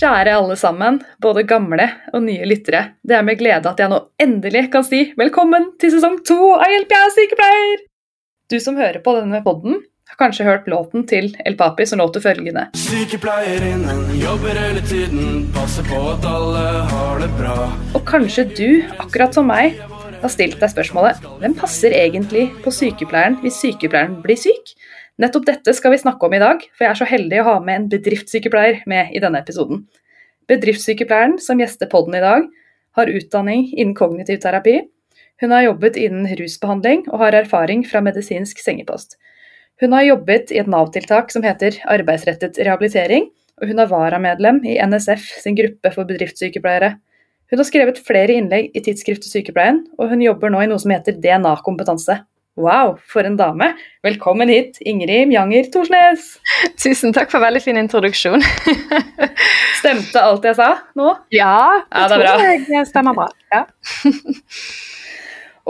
Kjære alle sammen, både gamle og nye lyttere. Det er med glede at jeg nå endelig kan si velkommen til sesong to av Hjelp, jeg er sykepleier! Du som hører på denne podden, har kanskje hørt låten til El Papi som låter følgende. Sykepleierinnen jobber hele tiden, passer på at alle har det bra. Og kanskje du, akkurat som meg, har stilt deg spørsmålet hvem passer egentlig på sykepleieren hvis sykepleieren blir syk? Nettopp dette skal vi snakke om i dag, for jeg er så heldig å ha med en bedriftssykepleier med i denne episoden. Bedriftssykepleieren som gjester podden i dag, har utdanning innen kognitiv terapi. Hun har jobbet innen rusbehandling og har erfaring fra medisinsk sengepost. Hun har jobbet i et Nav-tiltak som heter arbeidsrettet rehabilitering, og hun er varamedlem i NSF sin gruppe for bedriftssykepleiere. Hun har skrevet flere innlegg i tidsskriftet Sykepleien, og hun jobber nå i noe som heter DNA-kompetanse. Wow, for en dame! Velkommen hit, Ingrid Mjanger Thorsnes! Tusen takk for veldig fin introduksjon. Stemte alt jeg sa nå? Ja, Ja, det tror jeg stemmer bra. Ja.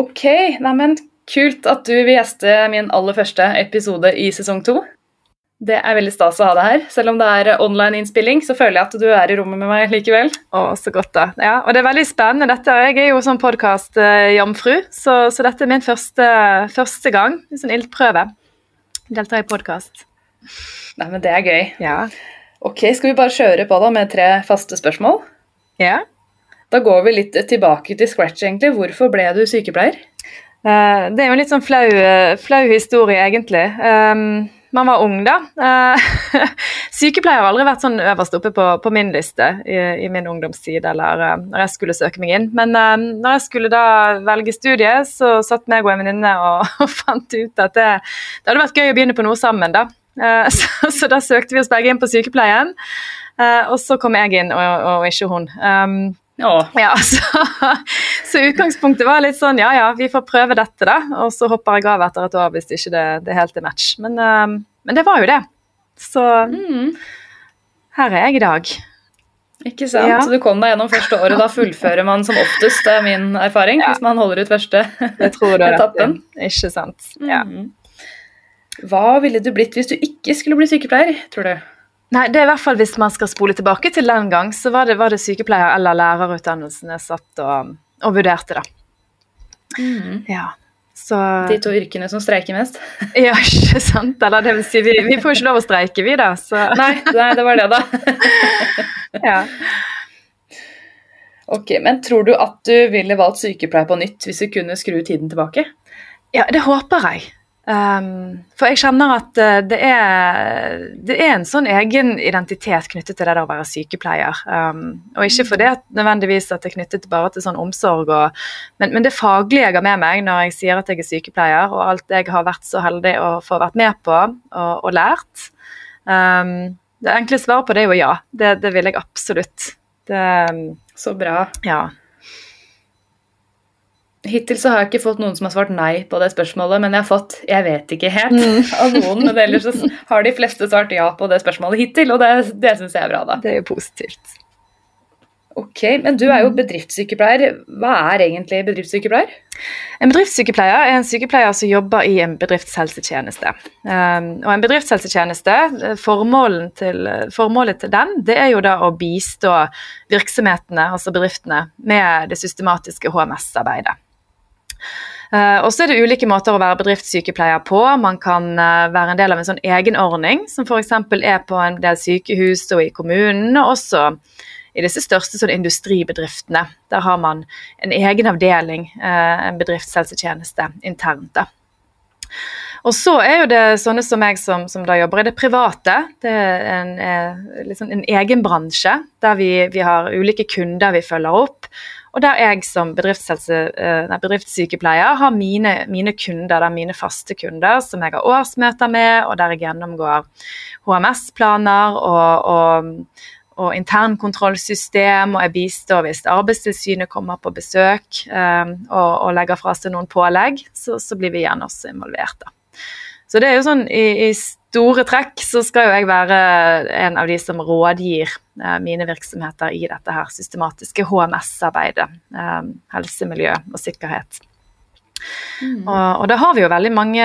Ok, neimen kult at du vil gjeste min aller første episode i sesong to. Det er veldig stas å ha deg her. Selv om det er online-innspilling, så føler jeg at du er i rommet med meg likevel. Å, så godt, da. Ja, og det er veldig spennende. Dette, jeg er jo sånn podkast-jamfru, så, så dette er min første, første gang. En sånn ildprøve. Delta i podkast. Nei, men det er gøy. Ja. Ok, skal vi bare kjøre på da med tre faste spørsmål? ja. Da går vi litt tilbake til scratch, egentlig. Hvorfor ble du sykepleier? Eh, det er jo en litt sånn flau, eh, flau historie, egentlig. Um, man var ung, da. Eh, sykepleier har aldri vært sånn øverst oppe på, på min liste i, i min ungdomstid, eller eh, når jeg skulle søke meg inn. Men eh, når jeg skulle da velge studie, så satt meg og en venninne og, og fant ut at det, det hadde vært gøy å begynne på noe sammen, da. Så, så da søkte vi oss begge inn på sykepleien, og så kom jeg inn, og, og ikke hun. Um, Åh, ja, så, så utgangspunktet var litt sånn ja ja, vi får prøve dette, da. Og så hopper jeg av etter et år hvis ikke det, det helt er match. Men, øhm, men det var jo det. Så mm, her er jeg i dag. ikke sant? Ja. Så du kom deg gjennom første året. Da fullfører man som oftest, det er min erfaring, Ja. hvis man holder ut første etappen. Ikke sant. Ja. Mhm. Hva ville du blitt hvis du ikke skulle bli sykepleier, tror du? Nei, det er i hvert fall hvis man skal spole tilbake til den gang, så var det, var det sykepleier- eller lærerutdannelsen jeg satt og, og vurderte, da. Ja. Så De to yrkene som streiker mest? Ja, ikke sant? Eller det vil si, vi, vi får ikke lov å streike, vi, da. Så Nei, nei, det var det, da. ja. Ok, Men tror du at du ville valgt sykepleier på nytt hvis du kunne skru tiden tilbake? Ja, det håper jeg. Um, for jeg kjenner at uh, det, er, det er en sånn egen identitet knyttet til det å være sykepleier. Um, og ikke fordi at nødvendigvis at det er knyttet bare til sånn omsorg, og, men, men det faglige jeg har med meg når jeg sier at jeg er sykepleier, og alt jeg har vært så heldig å få vært med på og, og lært. Um, det enkle svaret på det er jo ja. Det, det vil jeg absolutt. Det, Så bra. ja. Hittil så har jeg ikke fått noen som har svart nei på det spørsmålet, men jeg har fått 'jeg vet ikke helt' av noen. Men ellers så har de fleste svart ja på det spørsmålet hittil, og det, det syns jeg er bra, da. Det er jo positivt. Ok, Men du er jo bedriftssykepleier. Hva er egentlig bedriftssykepleier? En bedriftssykepleier er en sykepleier som jobber i en bedriftshelsetjeneste. Um, og en bedriftshelsetjeneste, eh, formålet til, formålet til den, det er jo da å bistå virksomhetene, altså bedriftene, med det systematiske HMS-arbeidet. Uh, og så er det ulike måter å være bedriftssykepleier på. Man kan uh, være en del av en sånn egenordning, som f.eks. er på en del sykehus og i kommunen, og også i disse største sånn, industribedriftene. Der har man en egen avdeling, uh, en bedriftshelsetjeneste internt. da. Og så er jo det sånne som meg som, som da jobber i det private. Det er en, eh, liksom en egen bransje der vi, vi har ulike kunder vi følger opp. Og der jeg som eh, nei, bedriftssykepleier har mine, mine kunder, det er mine faste kunder som jeg har årsmøter med, og der jeg gjennomgår HMS-planer og, og, og internkontrollsystem, og jeg bistår hvis Arbeidstilsynet kommer på besøk um, og, og, legger fra seg noen pålegg, så, så, blir vi gjerne også involvert. da. Så det er jo sånn i, i, store trekk så skal jo jeg være en av de som rådgir eh, mine virksomheter i dette her systematiske HMS-arbeidet. Eh, helse, miljø og sikkerhet. Mm. Og, og, da har vi jo veldig mange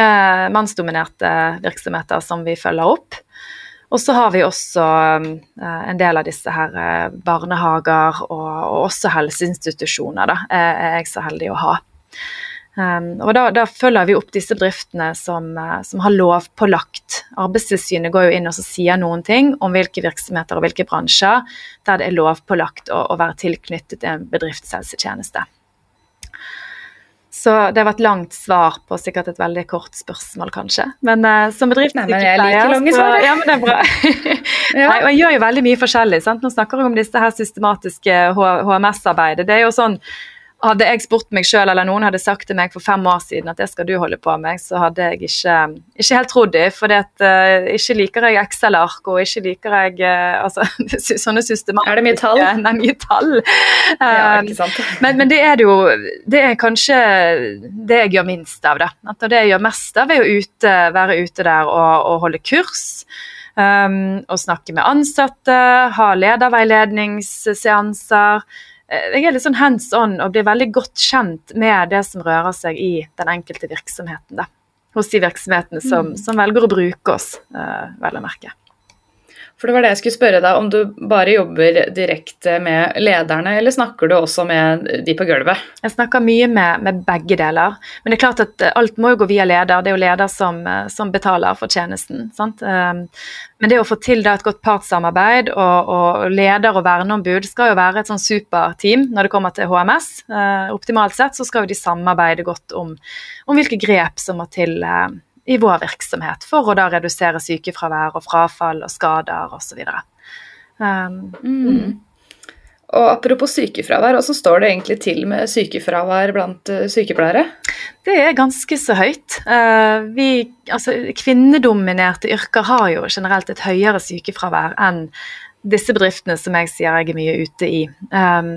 mannsdominerte virksomheter som vi følger opp. Og så har vi også eh, en del av disse her eh, barnehager og, og også helseinstitusjoner, da, er jeg så heldig å ha. Um, og da, da, følger vi opp disse bedriftene som, uh, som, har lovpålagt. Arbeidstilsynet går jo inn og sier noen ting om hvilke virksomheter og hvilke bransjer der det er lovpålagt å, å være tilknyttet en bedriftshelsetjeneste. Så det var et langt svar på sikkert et veldig kort spørsmål, kanskje. Men uh, som bedriftssykepleier. Ja, men det er bra. ja. Nei, og jeg gjør jo veldig mye forskjellig. Sant? Nå snakker vi om disse her systematiske HMS-arbeidet. Det er jo sånn hadde jeg spurt meg sjøl, eller noen hadde sagt til meg for fem år siden at det skal du holde på med, så hadde jeg ikke, ikke helt trodd det. For uh, ikke liker jeg Excel-ark, og ikke liker jeg uh, altså, sånne systematiske Er det mye tall? Nei, mye tall. Ja, ikke sant. men, men, det er det jo Det er kanskje det jeg gjør minst av, da. At det jeg gjør mest av, er å ute, være ute der og, og holde kurs. Um, og snakke med ansatte, ha lederveiledningsseanser. Eh, jeg er litt sånn hands on og blir veldig godt kjent med det som rører seg i den enkelte virksomheten. Da. Hos de virksomhetene som, mm. som velger å bruke oss, uh, vel å merke. For det var det jeg skulle spørre deg, om du bare jobber direkte med lederne, eller snakker du også med de på gulvet? Jeg snakker mye med, med begge deler. Men det er klart at alt må jo gå via leder. Det er jo leder som, som betaler for tjenesten. Sant? Um, men det å få til et godt partssamarbeid og, og, leder og verneombud skal jo være et sånn superteam når det kommer til HMS. Uh, optimalt sett så skal jo de samarbeide godt om, om hvilke grep som må til. I vår virksomhet for å da redusere sykefravær og frafall og skader osv. Um, mm. Og apropos sykefravær, hvordan står det egentlig til med sykefravær blant uh, sykepleiere? Det er ganske så høyt. Uh, vi, altså, kvinnedominerte yrker har jo generelt et høyere sykefravær enn disse bedriftene som jeg sier jeg er mye ute i, um,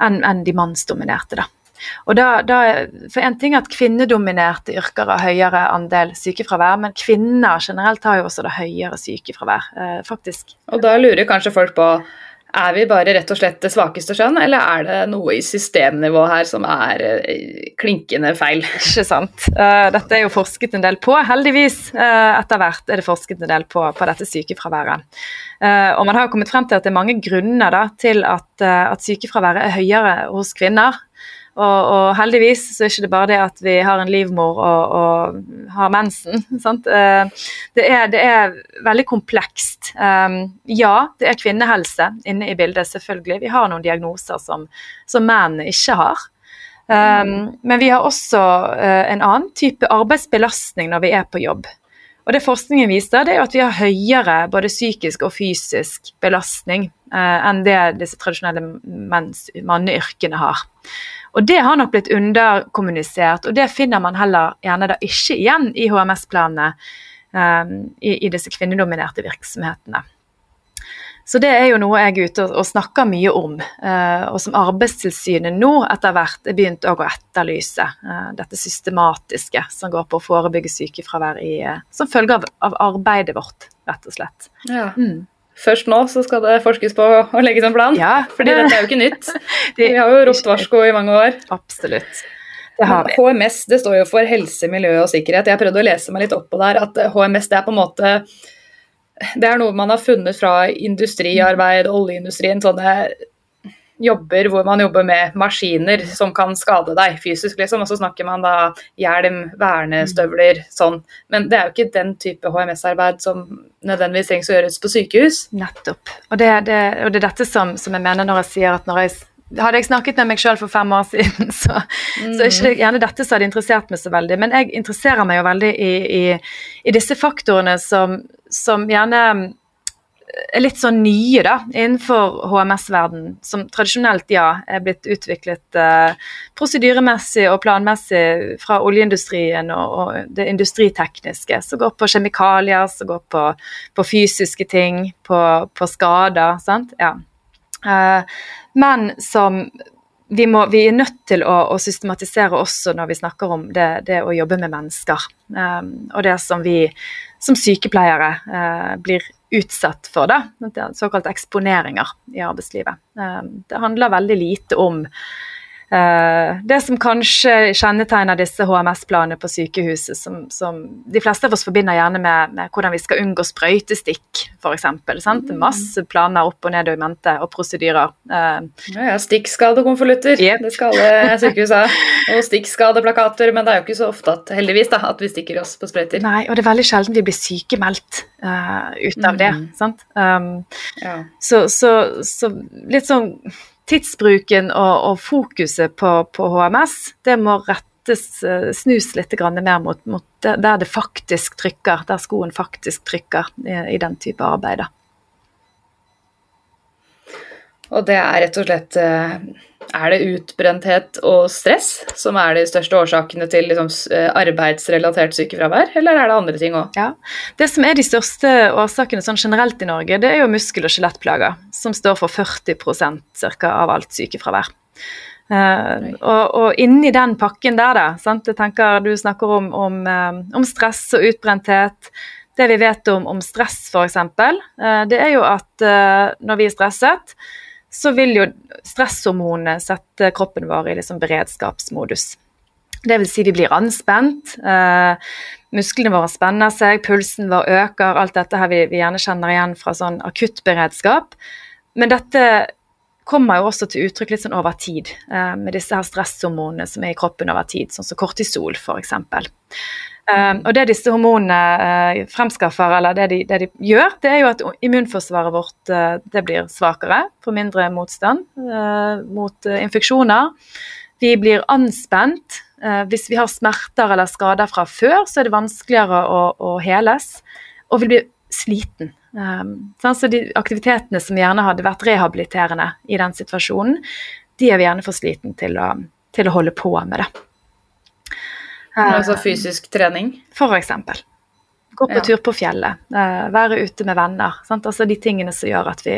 enn en de mannsdominerte. da. Og da, da, for en ting er at Kvinnedominerte yrker har høyere andel sykefravær, men kvinner generelt har jo også det høyere sykefravær. Eh, faktisk. Og da lurer kanskje folk på er vi bare rett og slett det svakeste kjønn, eller er det noe i systemnivå her som er eh, klinkende feil? Ikke sant. Uh, dette er jo forsket en del på, heldigvis. Etter hvert er det forsket en del på, på dette sykefraværet. Og man har kommet frem til at det er mange grunner da, til at, at sykefraværet er høyere hos kvinner. Og, og, heldigvis så er det ikke bare det at vi har en livmor og, og har mensen. Eh, det er, det, er, veldig komplekst. Um, ja, det er kvinnehelse inne i bildet, selvfølgelig. Vi har noen diagnoser som, som menn ikke har. Um, men vi har også en annen type arbeidsbelastning når vi er på jobb. Og det forskningen viser, det er at vi har høyere både psykisk og fysisk belastning enn det disse tradisjonelle manneyrkene har. Og det har nok blitt underkommunisert, og det finner man heller gjerne da ikke igjen i HMS-planene um, i, i, disse kvinnedominerte virksomhetene. Så det er jo noe jeg er ute og, snakker mye om, uh, og som Arbeidstilsynet nå etter hvert er begynt å etterlyse. Dette systematiske som går på å forebygge sykefravær i, som følge av, av, arbeidet vårt, rett og slett. Ja. Mm først nå så skal det forskes på å legge en plan. Ja. Fordi dette er jo ikke nytt. Vi har jo ropt varsko i mange år. Absolutt. Det HMS det står jo for helse, miljø og sikkerhet. Jeg prøvde å lese meg litt opp på der, at HMS det er på en måte det er noe man har funnet fra industriarbeid, oljeindustrien, sånne jobber hvor man jobber med maskiner som kan skade deg fysisk, liksom. Og så snakker man da hjelm, vernestøvler, sånn. Men det er jo ikke den type HMS-arbeid som nødvendigvis trengs å gjøres på sykehus. Nettopp. Og det, det, og det er dette som, som, jeg mener når jeg sier at når jeg hadde jeg snakket med meg sjøl for fem år siden, så, mm. så ikke gjerne dette som hadde interessert meg så veldig. Men jeg interesserer meg jo veldig i, i, i disse faktorene som, som gjerne er litt sånn nye da, innenfor HMS-verden, som tradisjonelt ja, er blitt utviklet eh, prosedyremessig og planmessig fra oljeindustrien og, og, det industritekniske, som går på kjemikalier, som går på, på fysiske ting, på, på skader. sant? Ja. Eh, men som vi, må, vi, er nødt til å, å, systematisere også når vi snakker om det, det å jobbe med mennesker. Um, og det som vi som sykepleiere uh, blir utsatt for, da, såkalte eksponeringer i arbeidslivet. Um, det handler veldig lite om det som kanskje kjennetegner disse HMS-planene på sykehuset, som, som, de fleste av oss forbinder gjerne med, med hvordan vi skal unngå sprøytestikk, f.eks. Mm. Masse planer opp og ned og i mente og prosedyrer. Uh, ja, ja, stikkskadekonvolutter, yep. det skal alle sykehus ha. Og stikkskadeplakater, men det er jo ikke så ofte at, heldigvis da, at vi stikker oss på sprøyter. Nei, og det er veldig sjelden vi blir sykemeldt uh, ut av mm. det. sant? Um, ja. så, så, så litt sånn tidsbruken og, og fokuset på, på, HMS, det må rettes, eh, snus litt mer mot, mot, der det faktisk trykker, der skoen faktisk trykker i, i den type arbeid. Og det er rett og slett eh, er det utbrenthet og stress som er de største årsakene til liksom, eh, arbeidsrelatert sykefravær, eller er det andre ting òg? Ja. Det som er de største årsakene sånn generelt i Norge, det er jo muskel- og skjelettplager, som står for 40% cirka, av alt sykefravær. Uh, og, og, inni den pakken der, da sant? Jeg tenker Du snakker om, om, um, om stress og utbrenthet. Det vi vet om, om stress, f.eks., uh, det er jo at uh, når vi er stresset, så vil jo stresshormonene sette kroppen vår i liksom beredskapsmodus. Det vil si vi blir anspent, eh, musklene våre spenner seg, pulsen vår øker. Alt dette her vi, vi gjerne kjenner igjen fra sånn akuttberedskap. Men dette kommer jo også til uttrykk litt sånn over tid, eh, med disse her stresshormonene som er i kroppen over tid, sånn som kortisol f.eks. Um, og det disse hormonene uh, fremskaffer, eller det de, det de, gjør, det er jo at immunforsvaret vårt uh, det blir svakere, får mindre motstand uh, mot infeksjoner. Vi blir anspent. hvis vi har smerter eller skader fra før, så er det vanskeligere å, å heles. Og vi blir sliten. Um, så de aktivitetene som gjerne hadde vært rehabiliterende i den situasjonen, de er vi gjerne for sliten til å, til å holde på med det. Altså fysisk trening? For eksempel. Gå på ja. tur på fjellet, uh, være ute med venner. Sant? Altså de tingene som gjør at vi,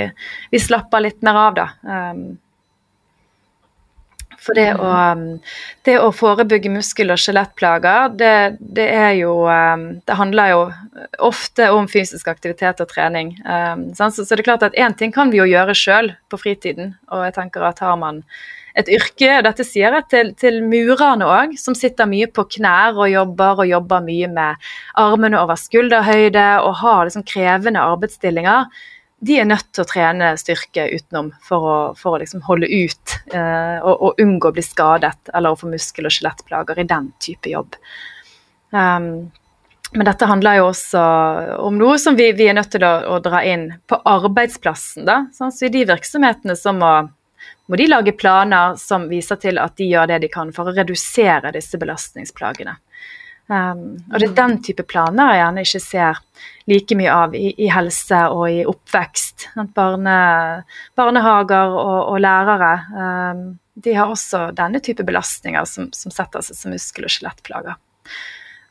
vi slapper litt mer av, da. Um, for det å, um, det å, forebygge muskel- og skjelettplager, det, det, er jo um, Det handler jo ofte om fysisk aktivitet og trening. Så, så, det er klart at én ting kan vi jo gjøre sjøl på fritiden, og jeg tenker at har man et yrke, og dette sier jeg til, til murerne òg, som sitter mye på knær og jobber, og jobber mye med armene over skulderhøyde og har liksom krevende arbeidsstillinger. De er nødt til å trene styrke utenom for å, for å liksom holde ut eh, og, og, unngå å bli skadet eller å få muskel- og skjelettplager i den type jobb. Um, men dette handler jo også om noe som vi, vi er nødt til å, å, dra inn på arbeidsplassen. da, sånn, så I de virksomhetene som må må de lage planer som viser til at de gjør det de kan for å redusere disse belastningsplagene. Um, og det er den type planer jeg gjerne ikke ser like mye av i, i helse og i oppvekst. Barne, barnehager og, og lærere um, de har også denne type belastninger som, som setter seg som muskel- og skjelettplager.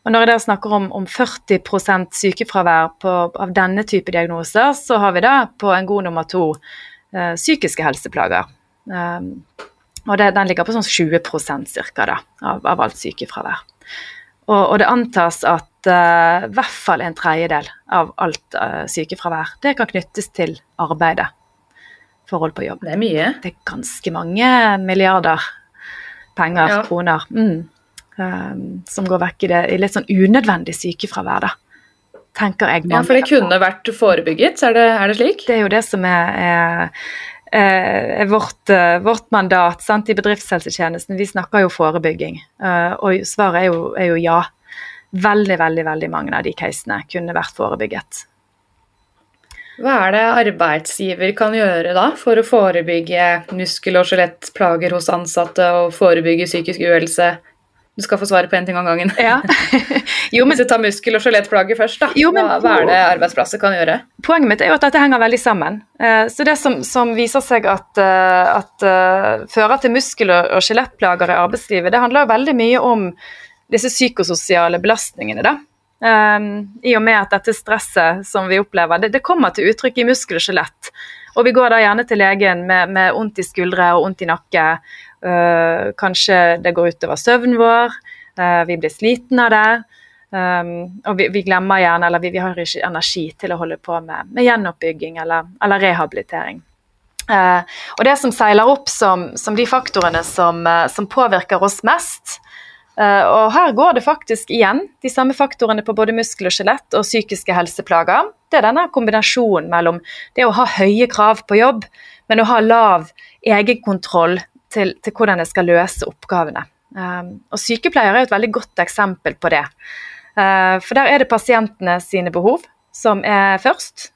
Og når jeg snakker om, om 40% sykefravær på, av denne type diagnoser, så har vi da på en god nummer to uh, psykiske helseplager. Um, og det, den ligger på sånn 20% cirka da, av, av alt sykefravær. Og, og, det antas at uh, i hvert fall en tredjedel av alt uh, sykefravær det kan knyttes til arbeidet. Forhold på jobb. Det er mye. Det er ganske mange milliarder penger, ja. kroner, mm, um, som går vekk i, det, i litt sånn unødvendig sykefravær, da. Tenker jeg. Ja, For det kunne vært forebygget, er det, er det slik? Det er jo det som er, er eh, vårt, eh, vårt, mandat sant, i bedriftshelsetjenesten. Vi snakker jo forebygging, eh, og svaret er jo, er jo, ja. Veldig, veldig, veldig mange av de casene kunne vært forebygget. Hva er det arbeidsgiver kan gjøre da for å forebygge muskel- og skjelettplager hos ansatte og forebygge psykisk uhelse Du skal få svare på én ting om gangen. Ja. jo, men Hvis vi tar muskel- og skjelettplager først, da. Jo, men hva, hva er det arbeidsplasser kan gjøre? poenget mitt er jo at dette henger veldig sammen. Eh, Så det som, som viser seg at, eh, at eh, fører til muskel- og skjelettplager i arbeidslivet, det handler jo veldig mye om disse psykososiale belastningene, da. Um, I og med at dette stresset som vi opplever, det, det kommer til uttrykk i muskel og skjelett. Og vi går da gjerne til legen med, med vondt i skuldre og vondt i nakke. Uh, kanskje det går utover søvnen vår, uh, vi blir slitne av det. Um, og vi, vi glemmer gjerne, eller vi, vi har ikke energi til å holde på med, med gjenoppbygging eller, eller rehabilitering. Uh, og det som seiler opp som, som de faktorene som, uh, som påvirker oss mest uh, Og her går det faktisk igjen de samme faktorene på både muskel og skjelett og psykiske helseplager. Det er denne kombinasjonen mellom det å ha høye krav på jobb, men å ha lav egenkontroll til, til hvordan jeg skal løse oppgavene. Um, og Sykepleiere er et veldig godt eksempel på det. Uh, for der er det pasientene sine behov som er først.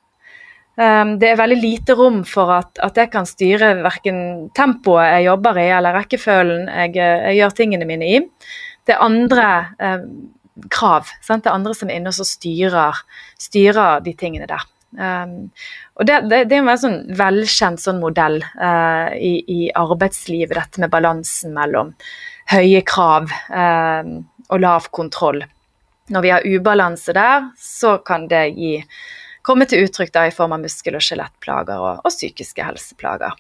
Um, det er veldig lite rom for at, at jeg kan styre verken tempoet jeg jobber i, eller rekkefølgen jeg, jeg gjør tingene mine i. Det er andre eh, krav. Sant? Det er andre som er inne og styrer, styrer de tingene der. Um, og det, det, det er en veldig sånn velkjent sånn modell uh, i, i, arbeidslivet, dette med balansen mellom høye krav um, og lav kontroll. Når vi har ubalanse der, så kan det gi komme til uttrykk da, i form av muskel- og skjelettplager og, og, psykiske helseplager.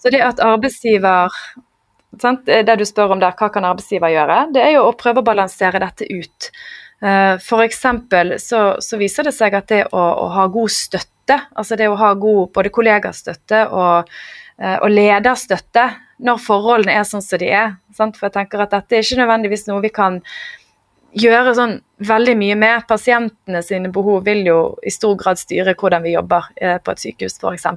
Så det at arbeidsgiver sant, Det du spør om der, hva kan arbeidsgiver gjøre? Det er jo å prøve å balansere dette ut. F.eks. Så, så viser det seg at det å, å, ha god støtte, altså det å ha god både kollegastøtte og, og lederstøtte når forholdene er sånn som de er. Sant? For jeg tenker at dette er ikke nødvendigvis noe vi kan gjøre sånn veldig mye med. Pasientene sine behov vil jo i stor grad styre hvordan vi jobber eh, på et sykehus f.eks.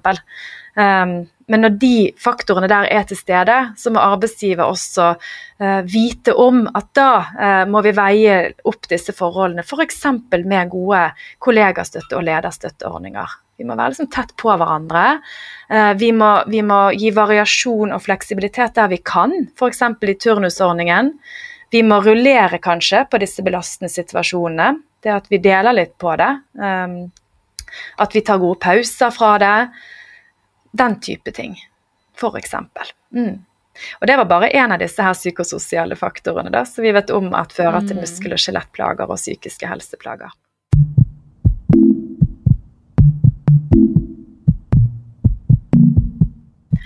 Um, men når de faktorene der er til stede, så må arbeidsgiver også uh, vite om at da uh, må vi veie opp disse forholdene, f.eks. For med gode kollegastøtte- og lederstøtteordninger. Vi må være liksom tett på hverandre. Uh, vi, må, vi må gi variasjon og fleksibilitet der vi kan, f.eks. i turnusordningen. Vi må rullere kanskje på disse belastende situasjonene. Det at vi deler litt på det. Um, at vi tar gode pauser fra det. Den type ting, f.eks. Mm. Og Det var bare én av disse her psykososiale faktorene da, som vi vet om at fører til muskel- og skjelettplager og psykiske helseplager.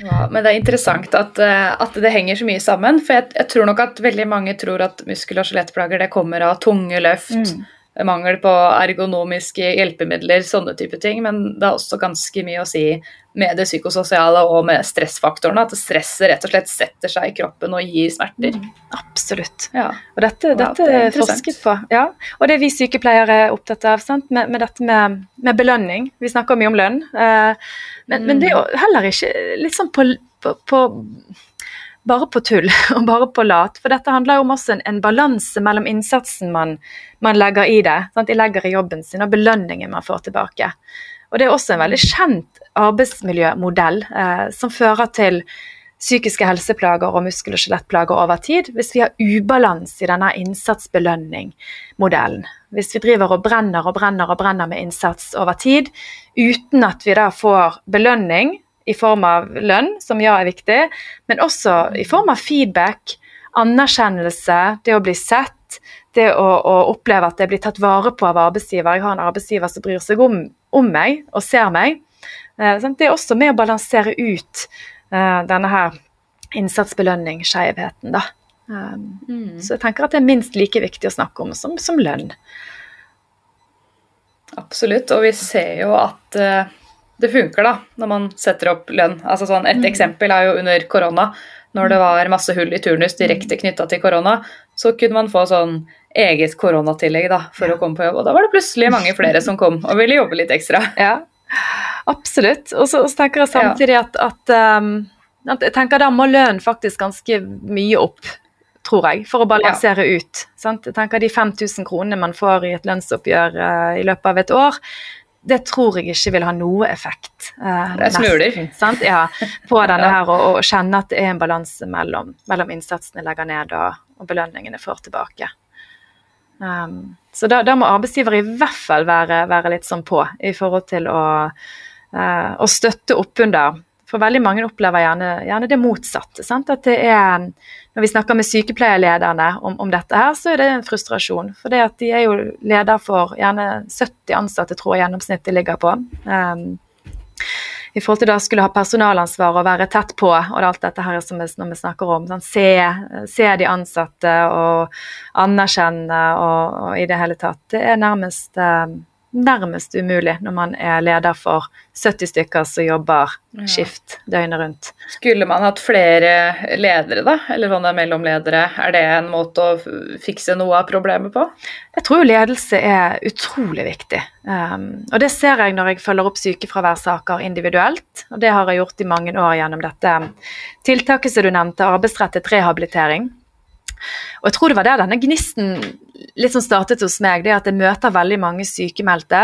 Ja, men det er interessant at, uh, at, det henger så mye sammen. For jeg, jeg, tror nok at veldig mange tror at muskel- og skjelettplager det kommer av tunge løft, mm. Mangel på ergonomiske hjelpemidler, sånne type ting. Men det har også ganske mye å si med det psykososiale og med stressfaktorene. At stresset rett og slett setter seg i kroppen og gir smerter. Mm. Absolutt. Ja. Og dette, dette er forsket på. Ja. Og det er vi sykepleiere er opptatt av, med, med, dette med, med, belønning. Vi snakker mye om lønn. Uh, men, mm. men, det er jo heller ikke litt sånn på, på, på bare på tull og bare på lat. For dette handler jo om også en, en balanse mellom innsatsen man, man legger i det. Sant? De legger i jobben sin, og belønningen man får tilbake. Og Det er også en veldig kjent arbeidsmiljømodell eh, som fører til psykiske helseplager og muskel- og skjelettplager over tid hvis vi har ubalanse i denne innsatsbelønning-modellen. Hvis vi driver og brenner og brenner og brenner med innsats over tid uten at vi da får belønning i form av lønn, som ja er viktig, men også i form av feedback, anerkjennelse, det å bli sett, det å, å oppleve at jeg blir tatt vare på av arbeidsgiver. Jeg har en arbeidsgiver som bryr seg om, om meg og ser meg. Eh, det er også med å balansere ut eh, denne her innsatsbelønning-skjevheten, da. Um, mm. Så jeg tenker at det er minst like viktig å snakke om som, som lønn. Absolutt, og vi ser jo at uh, det funker da, når man setter opp lønn. Altså sånn, et mm. eksempel er jo under korona. Når det var masse hull i turnus direkte knytta til korona, så kunne man få sånn eget koronatillegg da, for å komme på jobb. Og da var det plutselig mange flere som kom og ville jobbe litt ekstra. Ja, absolutt. Og så tenker jeg samtidig at, at, um, at jeg tenker da må lønn faktisk ganske mye opp tror jeg, for å balansere ja. ut. Sant? Jeg tenker De 5000 kronene man får i et lønnsoppgjør uh, i løpet av et år, det tror jeg ikke vil ha noe effekt. Uh, det er smuler. Ja, på denne her, og, og, kjenne at det er en balanse mellom, mellom innsatsen jeg legger ned og, og belønningene får tilbake. Um, så da, da, må arbeidsgiver i hvert fall være, være, litt sånn på i forhold til å, uh, å støtte oppunder. For veldig mange opplever gjerne, gjerne det motsatte. Er, når vi snakker med sykepleierlederne om, om, dette her, så er det en frustrasjon. For det at de er jo leder for gjerne 70 ansatte, tror jeg gjennomsnittet ligger på. Um, i forhold til da skulle ha personalansvar og være tett på, og alt dette her som vi, vi snakker om. Sånn, se, se, de ansatte og anerkjenne og, og, i det hele tatt. Det er nærmest um, nærmest umulig når man er leder for 70 stykker som jobber skift døgnet rundt. Skulle man hatt flere ledere, da? Eller sånne mellomledere? Er det en måte å fikse noe av problemet på? Jeg tror ledelse er utrolig viktig. Um, og det ser jeg når jeg følger opp sykefraværssaker individuelt. Og det har jeg gjort i mange år gjennom dette tiltaket som du nevnte, arbeidsrettet rehabilitering. Og jeg tror det var der denne gnisten litt sånn startet hos meg. Det at jeg møter veldig mange sykemeldte,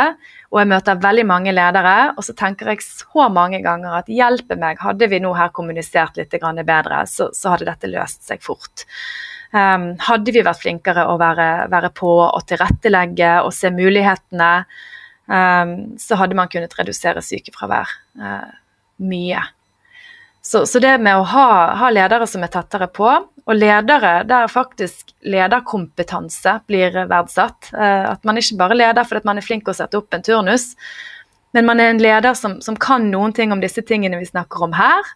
og jeg møter veldig mange ledere. Og så tenker jeg så mange ganger at hjelpe meg, hadde vi nå her kommunisert litt bedre, så, så hadde dette løst seg fort. Um, hadde vi vært flinkere å være, være, på og tilrettelegge og se mulighetene, um, så hadde man kunnet redusere sykefravær uh, mye. Så, så, det med å ha, ha, ledere som er tettere på, og ledere der faktisk lederkompetanse blir verdsatt. Eh, at man ikke bare leder fordi man er flink til å sette opp en turnus, men man er en leder som, som, kan noen ting om disse tingene vi snakker om her.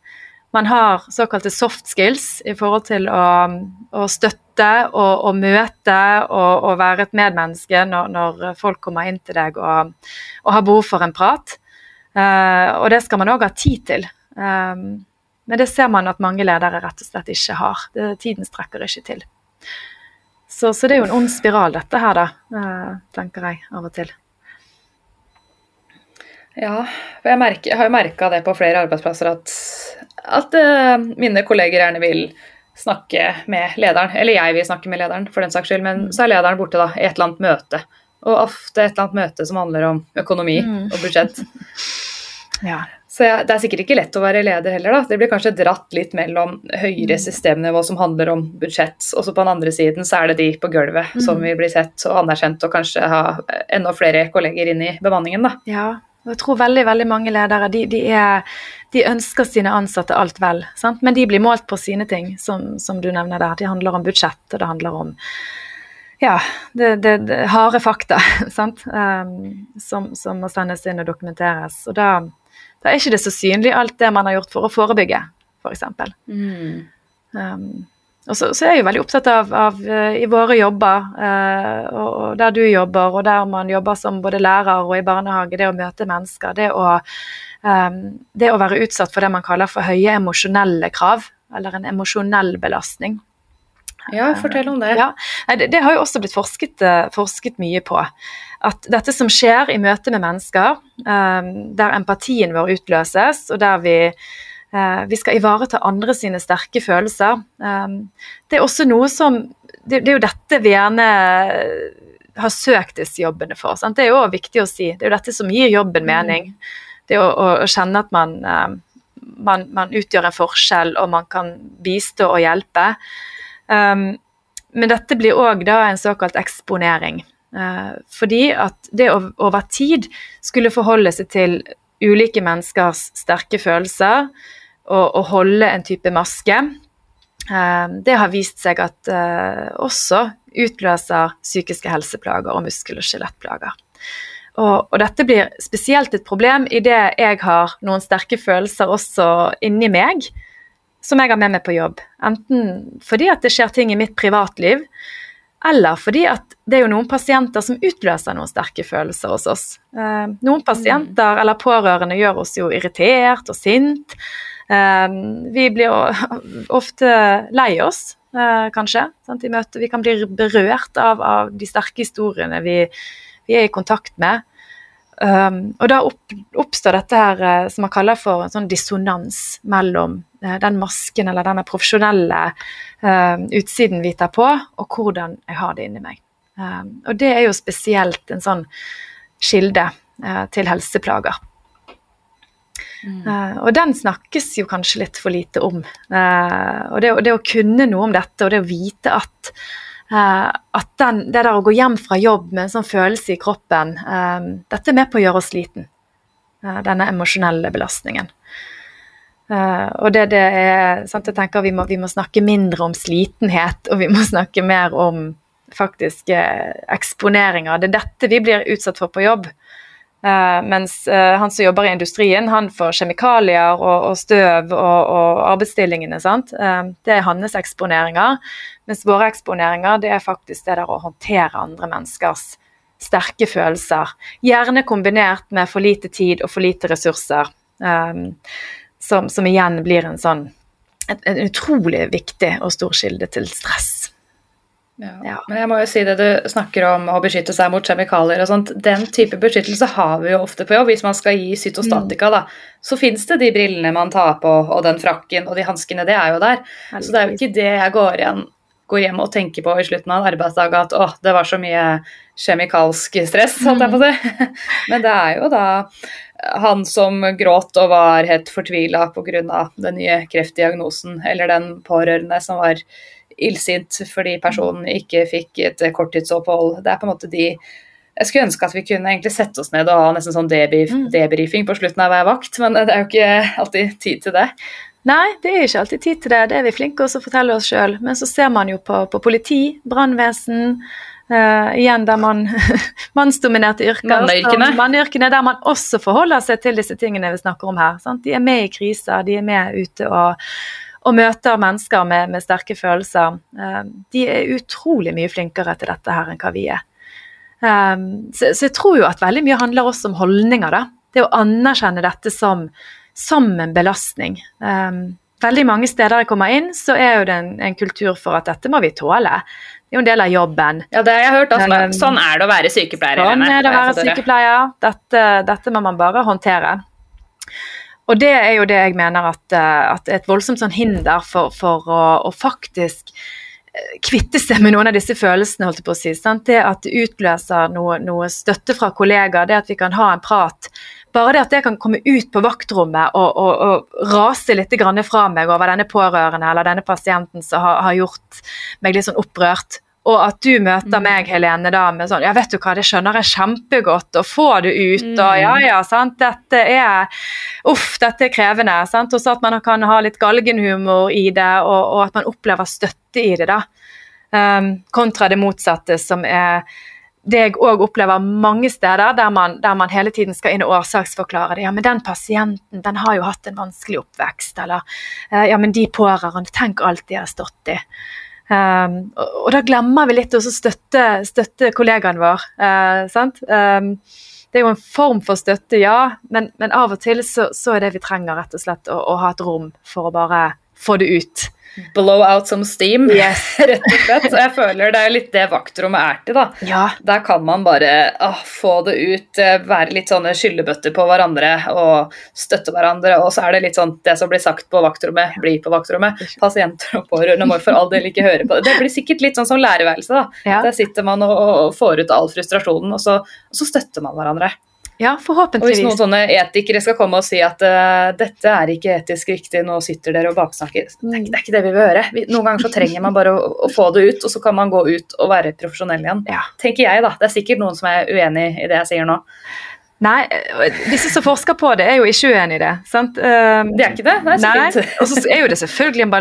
Man har såkalte soft skills i forhold til å, å støtte og, å møte og, og, være et medmenneske når, når, folk kommer inn til deg og, og har behov for en prat. Uh, og det skal man òg ha tid til. Um, men det ser man at mange ledere rett og slett ikke har. Det, tiden strekker ikke til. Så, så, det er jo en ond spiral, dette her, da, eh, tenker jeg av og til. Ja, jeg, merker, jeg har jo merka det på flere arbeidsplasser at, at uh, mine kolleger gjerne vil snakke med lederen. Eller jeg vil snakke med lederen, for den saks skyld, men så er lederen borte da, i et eller annet møte. Og ofte et eller annet møte som handler om økonomi mm. og budsjett. ja. Så ja, det er sikkert ikke lett å være leder heller, da. Det blir kanskje dratt litt mellom høyere mm. systemnivå som handler om budsjett, og så på den andre siden så er det de på gulvet mm. som vil bli sett og anerkjent og kanskje ha enda flere kolleger inn i bemanningen, da. Ja, og jeg tror veldig veldig mange ledere de, de, er, de ønsker sine ansatte alt vel, sant? men de blir målt på sine ting, som, som du nevner der. Det handler om budsjett, og det handler om ja, det, det, det harde fakta sant? Um, som, som, må sendes inn og dokumenteres. Og da da er ikke det så synlig alt det man har gjort for å forebygge, f.eks. For mm. um, og så, så, er jeg jo veldig opptatt av, av uh, i våre jobber, uh, og, og, der du jobber, og der man jobber som både lærer og i barnehage, det å møte mennesker, det å, um, det å være utsatt for det man kaller for høye emosjonelle krav, eller en emosjonell belastning. Ja, fortell om det. Ja, det, det, har jo også blitt forsket, uh, forsket mye på at dette som skjer i møte med mennesker, um, der empatien vår utløses, og der vi, uh, vi skal ivareta andre sine sterke følelser, um, det er også noe som det, det, er jo dette vi gjerne har søkt disse jobbene for. Sant? Det er jo viktig å si. Det er jo dette som gir jobben mm. mening. Det å, å, å kjenne at man, man, man, utgjør en forskjell, og man kan bistå og hjelpe. Um, men dette blir òg en såkalt eksponering. Uh, fordi at det over tid skulle forholde seg til ulike menneskers sterke følelser og, og holde en type maske, uh, det har vist seg at uh, også utløser psykiske helseplager og muskel- og skjelettplager. Og, og, dette blir spesielt et problem idet jeg har noen sterke følelser også inni meg, som jeg har med meg på jobb. Enten fordi at det skjer ting i mitt privatliv, eller fordi at det er jo noen pasienter som utløser noen sterke følelser hos oss. Eh, noen pasienter eller pårørende gjør oss jo irritert og sint. Eh, vi blir ofte lei oss, eh, kanskje. Vi kan bli berørt av, av de sterke historiene vi, vi, er i kontakt med. Og da oppstår dette her som man kaller for en sånn dissonans mellom den masken eller denne profesjonelle uh, utsiden vi tar på, og hvordan jeg har det inni meg. Uh, og det er jo spesielt en sånn kilde til helseplager. Eh, og den snakkes jo kanskje litt for lite om. Eh, og det, det, å kunne noe om dette, og det å vite at, eh, at den, det der å gå hjem fra jobb med en sånn følelse i kroppen, dette er med på å gjøre oss sliten. denne emosjonelle belastningen. Og det, det er sant, jeg tenker vi må, vi må snakke mindre om slitenhet, og vi må snakke mer om faktisk eksponeringer. Det er dette vi blir utsatt for på jobb. Uh, mens uh, han som jobber i industrien, han får kjemikalier og, og støv og, og arbeidsstillingene. Uh, det er hans eksponeringer. Mens våre eksponeringer det er faktisk det der å håndtere andre menneskers sterke følelser. Gjerne kombinert med for lite tid og for lite ressurser. Som, som, igjen blir en sånn en, en utrolig viktig og stor kilde til stress. Ja. ja. Men jeg må jo si det du snakker om å beskytte seg mot kjemikalier og sånt. Den type beskyttelse har vi jo ofte på jobb. Hvis man skal gi cytostatika, mm. da, så fins det de brillene man tar på, og den frakken og de hanskene. Det er jo der. Så det er jo ikke det jeg går, igjen, går hjem og tenker på i slutten av en arbeidsdag, at å, det var så mye kjemikalsk stress, holdt jeg på å si. Mm. Men det er jo da han som gråt og var helt fortvila pga. den nye kreftdiagnosen, eller den pårørende som var illsint fordi personen ikke fikk et korttidsopphold. Det er på en måte de jeg skulle ønske at vi kunne egentlig sette oss ned og ha nesten sånn mm. debrifing på slutten av hver vakt, men det er jo ikke alltid tid til det. Nei, det er ikke alltid tid til det. Det er vi flinke til å fortelle oss sjøl. Men så ser man jo på, på politi, brannvesen, uh, igjen der man mannsdominerte yrker. Manneyrkene. Manneyrkene der man også forholder seg til disse tingene vi snakker om her. Sant? De er med i kriser, de er med ute og og møter mennesker med, med sterke følelser. Uh, de er utrolig mye flinkere til dette her enn hva vi er. Um, så, så, jeg tror jo at veldig mye handler også om holdninger. da. Det å anerkjenne dette som, som en belastning. Um, veldig mange steder jeg kommer inn, så er jo det en, en, kultur for at dette må vi tåle. Det er jo en del av jobben. Ja, det har jeg hørt. Altså, sånn er det å være sykepleier. Sånn er det å være sykepleier. Dette, dette må man bare håndtere. Og det er jo det jeg mener at, eh, at et voldsomt sånn hinder for, for å, å, faktisk eh, kvitte seg med noen av disse følelsene, holdt jeg på å si. Sant? Det at det utløser noe, noe, støtte fra kollegaer, det at vi kan ha en prat. Bare det at jeg kan komme ut på vaktrommet og, og, og rase litt fra meg over denne pårørende eller denne pasienten som har, har gjort meg litt sånn opprørt og at du møter mm. meg, Helene, da med sånn Ja, vet du hva, det skjønner jeg kjempegodt, og få det ut, mm. og ja ja, sant, dette er Uff, dette er krevende. sant, Og så at man kan ha litt galgenhumor i det, og, og at man opplever støtte i det, da. Um, kontra det motsatte, som er det jeg òg opplever mange steder, der man, der man, hele tiden skal inn og årsaksforklare det. Ja, men den pasienten den har jo hatt en vanskelig oppvekst. Eller uh, ja, men de pårørende, tenk alt de har stått i. Um, og, og, da glemmer vi litt å støtte, støtte kollegaen vår. Uh, um, det er jo en form for støtte, ja, men, men av og til så, så, er det vi trenger, rett og slett å, å ha et rom for å bare få det ut blow out some steam, yes. rett og slett. Jeg føler det er litt det vaktrommet er til. da. Ja. Der kan man bare åh, få det ut, eh, være litt sånne skyllebøtter på hverandre og støtte hverandre. Og så er det litt sånn det som blir sagt på vaktrommet, blir på vaktrommet. Pasienter og pårørende må for all del ikke høre på det. Det blir sikkert litt sånn som lærerværelset, da. Ja. Der sitter man og, og, får ut all frustrasjonen, og så, og så støtter man hverandre. Ja, forhåpentligvis. Og hvis noen sånne etikere skal komme og si at uh, dette er ikke etisk riktig, nå sitter dere og baksnakker, det er, det er ikke det vi vil høre. Vi, noen ganger så trenger man bare å, å, få det ut, og så kan man gå ut og være profesjonell igjen. Ja. Tenker jeg, da. Det er sikkert noen som er uenig i det jeg sier nå. Nei, disse som forsker på det, er jo ikke uenig i det. sant? Um, det er ikke det? Så nei. Og så er jo det selvfølgelig en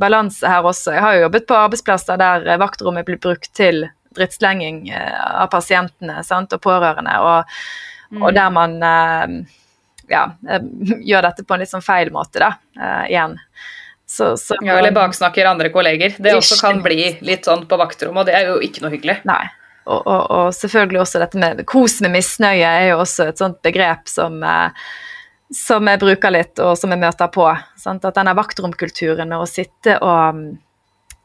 balanse her også. Jeg har jo jobbet på arbeidsplasser der vaktrommet blir brukt til drittslenging eh, av pasientene sant, og pårørende. Og, mm. og der man eh, ja, eh, gjør dette på en litt sånn feil måte, da, igjen. Så, så, ja, eller baksnakker andre kolleger. Det også kan bli litt sånn på vaktrommet, og det er jo ikke noe hyggelig. Nei. Og, og, og, selvfølgelig også dette med kos med misnøye er jo også et sånt begrep som, som jeg bruker litt, og som jeg møter på. Sant? At denne vaktromkulturen, å sitte og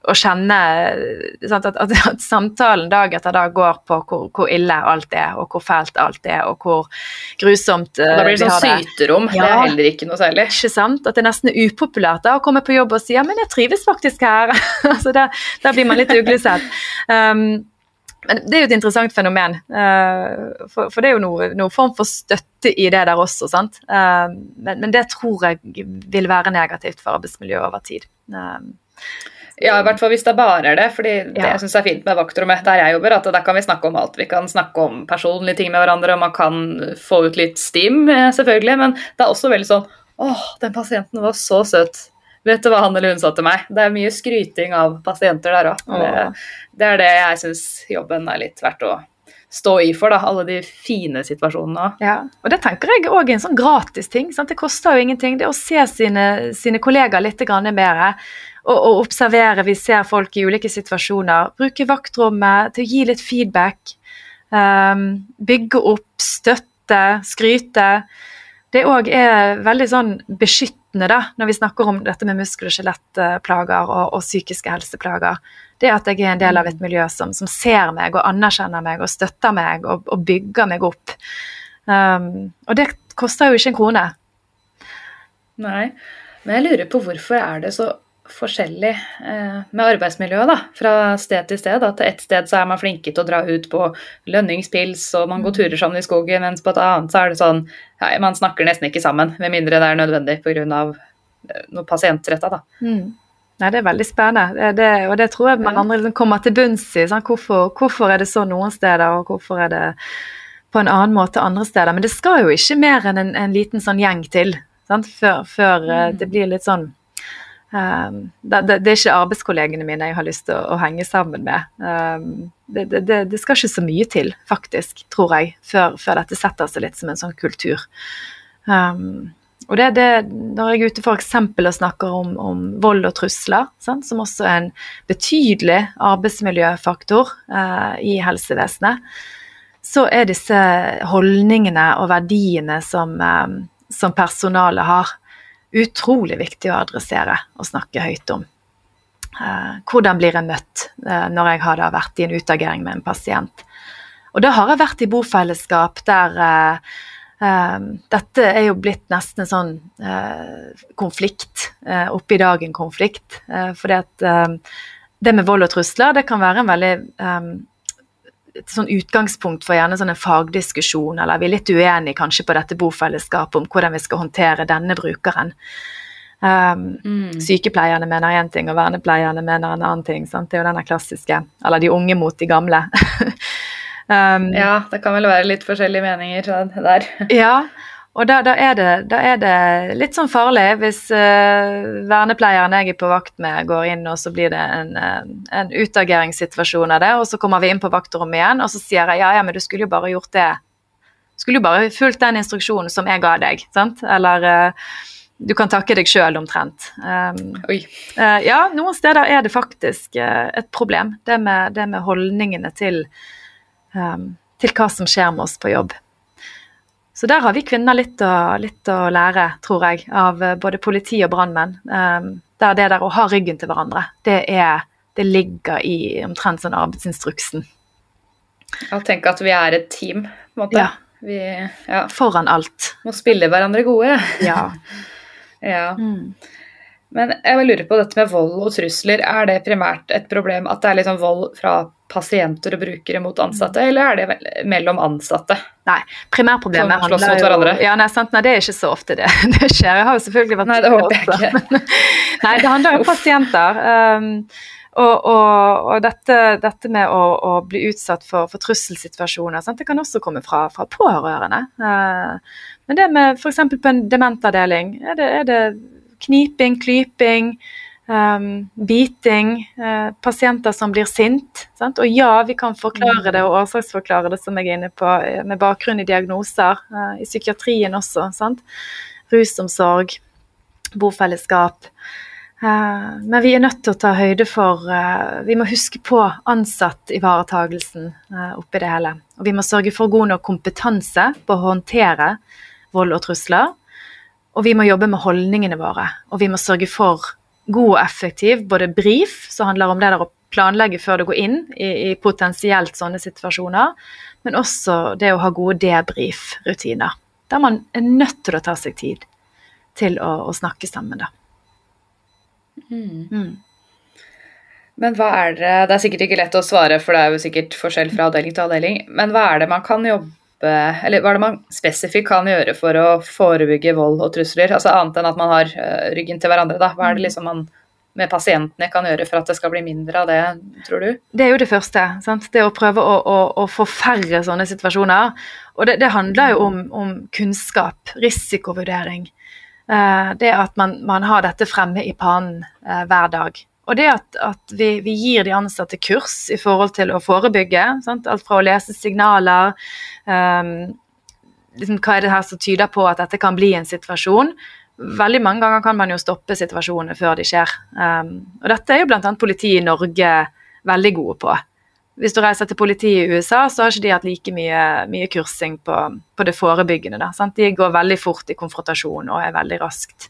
å kjenne sant, at, at, at, samtalen dag etter dag går på hvor, hvor, ille alt er, og hvor fælt alt er, og hvor grusomt uh, Da blir det sånn syterom. Ja, det er heller ikke noe særlig. Ikke sant? At det er nesten upopulært da, å komme på jobb og si ja, men jeg trives faktisk her. altså da, da blir man litt uglesett. Um, Men det er jo et interessant fenomen. uh, For, for det er jo noe, noe form for støtte i det der også. sant? Uh, Men, men det tror jeg vil være negativt for arbeidsmiljøet over tid. Eh, Ja, i hvert fall hvis det bare er det. fordi det Ja. jeg er fint med vaktrommet der jeg jobber, at der kan vi snakke om alt. Vi kan snakke om personlige ting med hverandre, og man kan få ut litt stim, eh, selvfølgelig. Men det er også veldig sånn Åh, den pasienten var så søt. Vet du hva han eller hun sa til meg? Det er mye skryting av pasienter der òg. Det, det er det jeg syns jobben er litt verdt å stå i for, da. Alle de fine situasjonene. Ja, og det tenker jeg òg er en sånn gratis ting. Sant? Det koster jo ingenting. Det å se sine, sine kollegaer litt mer og, og observere. Vi ser folk i ulike situasjoner. Bruke vaktrommet til å gi litt feedback. Um, bygge opp, støtte, skryte. Det òg er veldig sånn beskyttende da, når vi snakker om dette med muskel- og skjelettplager og, og psykiske helseplager. Det at jeg er en del av et miljø som, som ser meg og anerkjenner meg og støtter meg og, og bygger meg opp. Um, og det koster jo ikke en krone. Nei, men jeg lurer på hvorfor er det så forskjellig eh, med arbeidsmiljøet, da, fra sted til sted. At et sted så er man flinke til å dra ut på lønningspils, og man går turer sammen i skogen, mens på et annet så er det sånn ja, man snakker nesten ikke sammen, med mindre det er nødvendig pga. Eh, noe pasientretta, da. Mm. Nei, Det er veldig spennende, det, og det tror jeg man andre liksom kommer til bunns i. Sånn, hvorfor, hvorfor er det sånn noen steder, og hvorfor er det på en annen måte andre steder? Men det skal jo ikke mer enn en, en liten sånn gjeng til sant? før, før mm. det blir litt sånn um, det, det, det er ikke arbeidskollegene mine jeg har lyst til å, å henge sammen med. Um, det, det, det, det skal ikke så mye til, faktisk, tror jeg, før, før dette setter seg litt som en sånn kultur. Um, og det, det, Når jeg er ute f.eks. og snakker om, om vold og trusler, sant, som også er en betydelig arbeidsmiljøfaktor eh, i helsevesenet, så er disse holdningene og verdiene som, eh, som personalet har, utrolig viktig å adressere og snakke høyt om. Eh, hvordan blir jeg møtt eh, når jeg har vært i en utagering med en pasient? Og da har jeg vært i bofellesskap der eh, dette er jo blitt nesten en sånn uh, konflikt, uh, oppe i dagen-konflikt. Uh, fordi at um, det med vold og trusler, det kan være en veldig um, et sånn utgangspunkt for gjerne sånn en fagdiskusjon, eller vi er litt uenige kanskje på dette bofellesskapet om hvordan vi skal håndtere denne brukeren. Um, Sykepleierne mener én ting, og vernepleierne mener en annen ting. Sant? Det er jo denne klassiske, eller de unge mot de gamle. um, Ja, det kan vel være litt forskjellige meninger der. ja, og da, da, er det, da er det litt sånn farlig hvis uh, vernepleieren jeg er på vakt med, går inn, og så blir det en, eh, en utageringssituasjon av det, og så kommer vi inn på vaktrommet igjen, og så sier jeg ja, ja, men du skulle jo bare gjort det. Skulle jo bare fulgt den instruksjonen som jeg ga deg, sant? Eller uh, du kan takke deg sjøl omtrent. Um, Oi. Uh, ja, noen steder er det faktisk et problem, det med, det med holdningene til, til hva som skjer med oss på jobb. Så der har vi kvinner litt å, litt å lære, tror jeg, av eh, både politi og brannmenn. Um, der det der å ha ryggen til hverandre, det, er, det ligger i omtrent sånn arbeidsinstruksen. Ja, tenk at vi er et team, på en måte. Ja. Vi ja, Foran alt. må spille hverandre gode. Ja. Ja. Mm. Men jeg vil lure på dette med vold og trusler. Er det primært et problem at det er liksom vold fra pasienter og brukere mot ansatte, eller er det mellom ansatte? Nei, primærproblemet handler mot jo hverandre? Ja, nei, sant? nei, det er ikke så ofte det, det skjer. Jeg har jo selvfølgelig vært Nei, det håper jeg også, ikke. Nei, det handler om pasienter. Um, og, og, og dette, dette med å, å bli utsatt for, for trusselsituasjoner, sant? det kan også komme fra, fra pårørende. Uh, men det med f.eks. på en dementavdeling, er det, er det kniping, klyping, um, biting, uh, pasienter som blir sint. Sant? Og ja, vi kan forklare det og årsaksforklare det, som jeg er inne på, eh, med bakgrunn i diagnoser. uh, I psykiatrien også. Sant? Rusomsorg, bofellesskap. Uh, men vi er nødt til å ta høyde for eh, Vi må huske på ansattivaretagelsen oppi det hele. Og vi må sørge for god nok kompetanse på å håndtere vold og trusler. Og vi må jobbe med holdningene våre. Og vi må sørge for god og effektiv både brief, som handler om det der å planlegge før du går inn i, i potensielt sånne situasjoner, men også det å ha gode debrief-rutiner. Der man er nødt til å ta seg tid til å, å snakke sammen, da. Mm. Men hva er det Det er sikkert ikke lett å svare, for det er jo sikkert forskjell fra avdeling til avdeling. Men hva er det man kan jobbe Eller hva er det man spesifikt kan gjøre for å forebygge vold og trusler? Altså annet enn at man har eh, ryggen til hverandre, da. Hva er det liksom man med pasientene kan gjøre for at det skal bli mindre av det, tror du? Det er jo det første. Sant? Det å prøve å, å, å få færre sånne situasjoner. Og det, det handler jo om, om kunnskap, risikovurdering. Eh, det at man, man har dette fremme i panen eh, hver dag. Og det at, at vi, vi, gir de ansatte kurs i forhold til å forebygge. Sant? Alt fra å lese signaler um, liksom, Hva er det her som tyder på at dette kan bli en situasjon? Veldig mange ganger kan man jo stoppe situasjonene før de skjer. Um, og dette er jo bl.a. politiet i Norge veldig gode på. Hvis du reiser til politiet i USA, så har ikke de hatt like mye, mye kursing på, på, det forebyggende. Da, sant? De går veldig fort i konfrontasjon og er veldig raskt.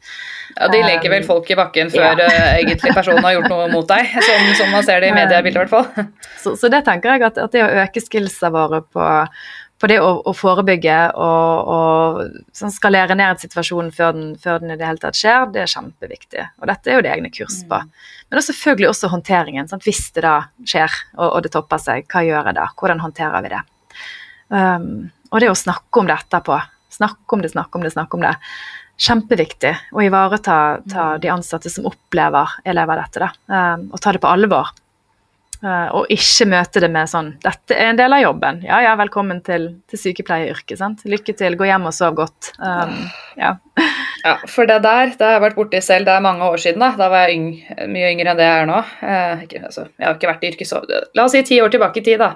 Ja, De legger vel folk i bakken før ja. uh, egentlig personen har gjort noe mot deg, som, som man ser det i mediebildet i hvert fall. Så, så, det tenker jeg at, at det å øke skillsa våre på, på det å, å forebygge og, og sånn skalere ned situasjonen før den, før den, i det hele tatt skjer, det er kjempeviktig. Og dette er jo det egne kurs på. Mm. Men også selvfølgelig også håndteringen. Sant? Hvis det da skjer og, og, det topper seg, hva gjør jeg da? Hvordan håndterer vi det? Um, og det å snakke om det etterpå. Snakke om det, snakke om det, snakke om det. Kjempeviktig å ivareta mm. de ansatte som opplever elever dette, da. Um, og ta det på alvor. Uh, og ikke møte det med sånn 'Dette er en del av jobben'. Ja ja, velkommen til, til sykepleieryrket. sant? Lykke til, gå hjem og sov godt. Um, ja. ja. For det der det har jeg vært borti selv. Det er mange år siden. Da Da var jeg yng, mye yngre enn det jeg er nå. Uh, ikke, altså, jeg har ikke vært i yrket så La oss si ti år tilbake i tid, da.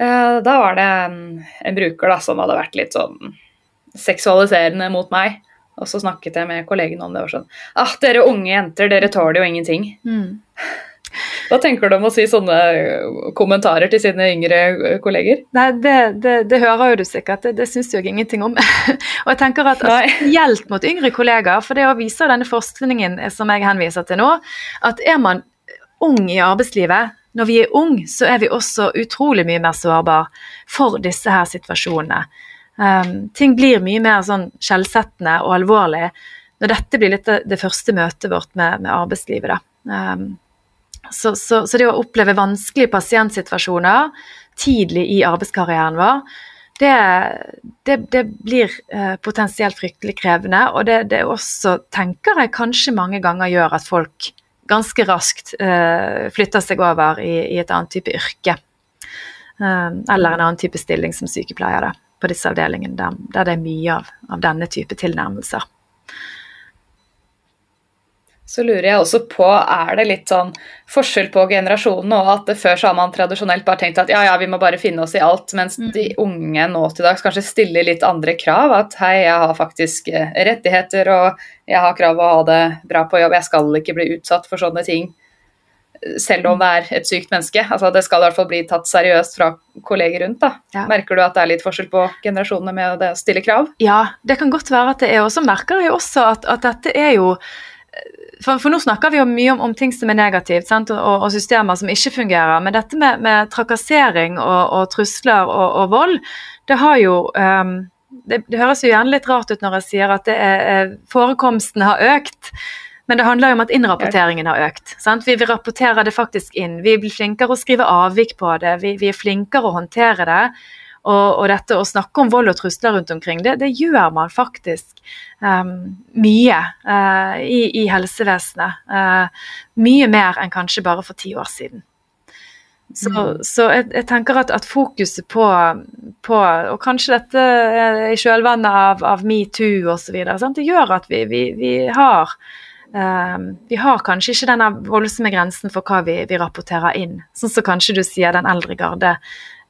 Uh, da var det en, en, bruker da som hadde vært litt sånn seksualiserende mot meg. Og så snakket jeg med kollegen om det. og sånn Ah, dere unge jenter, dere tåler jo ingenting. Mm. Hva tenker du om å si sånne kommentarer til sine yngre kolleger? Nei, Det, det, det hører jo du sikkert, det, det syns jeg ingenting om. og jeg tenker at Spesielt mot yngre kolleger, for det å vise denne forskningen som jeg henviser til nå, at er man ung i arbeidslivet, når vi er ung, så er vi også utrolig mye mer sårbare for disse her situasjonene. Um, ting blir mye mer sånn skjellsettende og alvorlig når dette blir litt det, det første møtet vårt med, med arbeidslivet. da. Um, så, så, så, det å oppleve vanskelige pasientsituasjoner tidlig i arbeidskarrieren vår, det, det, det blir eh, potensielt fryktelig krevende. Og det, det, også, tenker jeg, kanskje mange ganger gjør at folk ganske raskt eh, flytter seg over i, i, et annet type yrke. Eh, eller en annen type stilling som sykepleier da, på disse avdelingene der, der det er mye av, av denne type tilnærmelser så lurer jeg også på, er det litt sånn forskjell på generasjonene, og at før så har man tradisjonelt bare tenkt at ja, ja, vi må bare finne oss i alt, mens mm. de unge nå til dags kanskje stiller litt andre krav. At hei, jeg har faktisk eh, rettigheter, og jeg har krav på å ha det bra på jobb, jeg skal ikke bli utsatt for sånne ting. Selv om det er et sykt menneske. altså Det skal i hvert fall bli tatt seriøst fra kolleger rundt. da. Ja. Merker du at det er litt forskjell på generasjonene med det å stille krav? Ja, det kan godt være at det er. Og så merker jeg også at, at dette er jo for, for, nå snakker vi jo mye om, om ting som er negativt, og, og, systemer som ikke fungerer. Men dette med, med trakassering og, og trusler og, vold, det har jo um, det, det, høres jo gjerne litt rart ut når jeg sier at er, forekomsten har økt. Men det handler jo om at innrapporteringen har økt. Sant? Vi, vi rapporterer det faktisk inn. Vi blir flinkere å skrive avvik på det. Vi, vi er flinkere å håndtere det. Og, og, dette å snakke om vold og trusler rundt omkring, det, det gjør man faktisk um, mye uh, i, i, helsevesenet. Uh, mye mer enn kanskje bare for ti år siden. Så, mm. så jeg, jeg, tenker at, at fokuset på, på, Og kanskje dette i kjølvannet av, av metoo osv. Det gjør at vi, vi, vi har Um, vi har kanskje ikke denne voldsomme grensen for hva vi, vi rapporterer inn. Sånn som kanskje du sier den eldre garde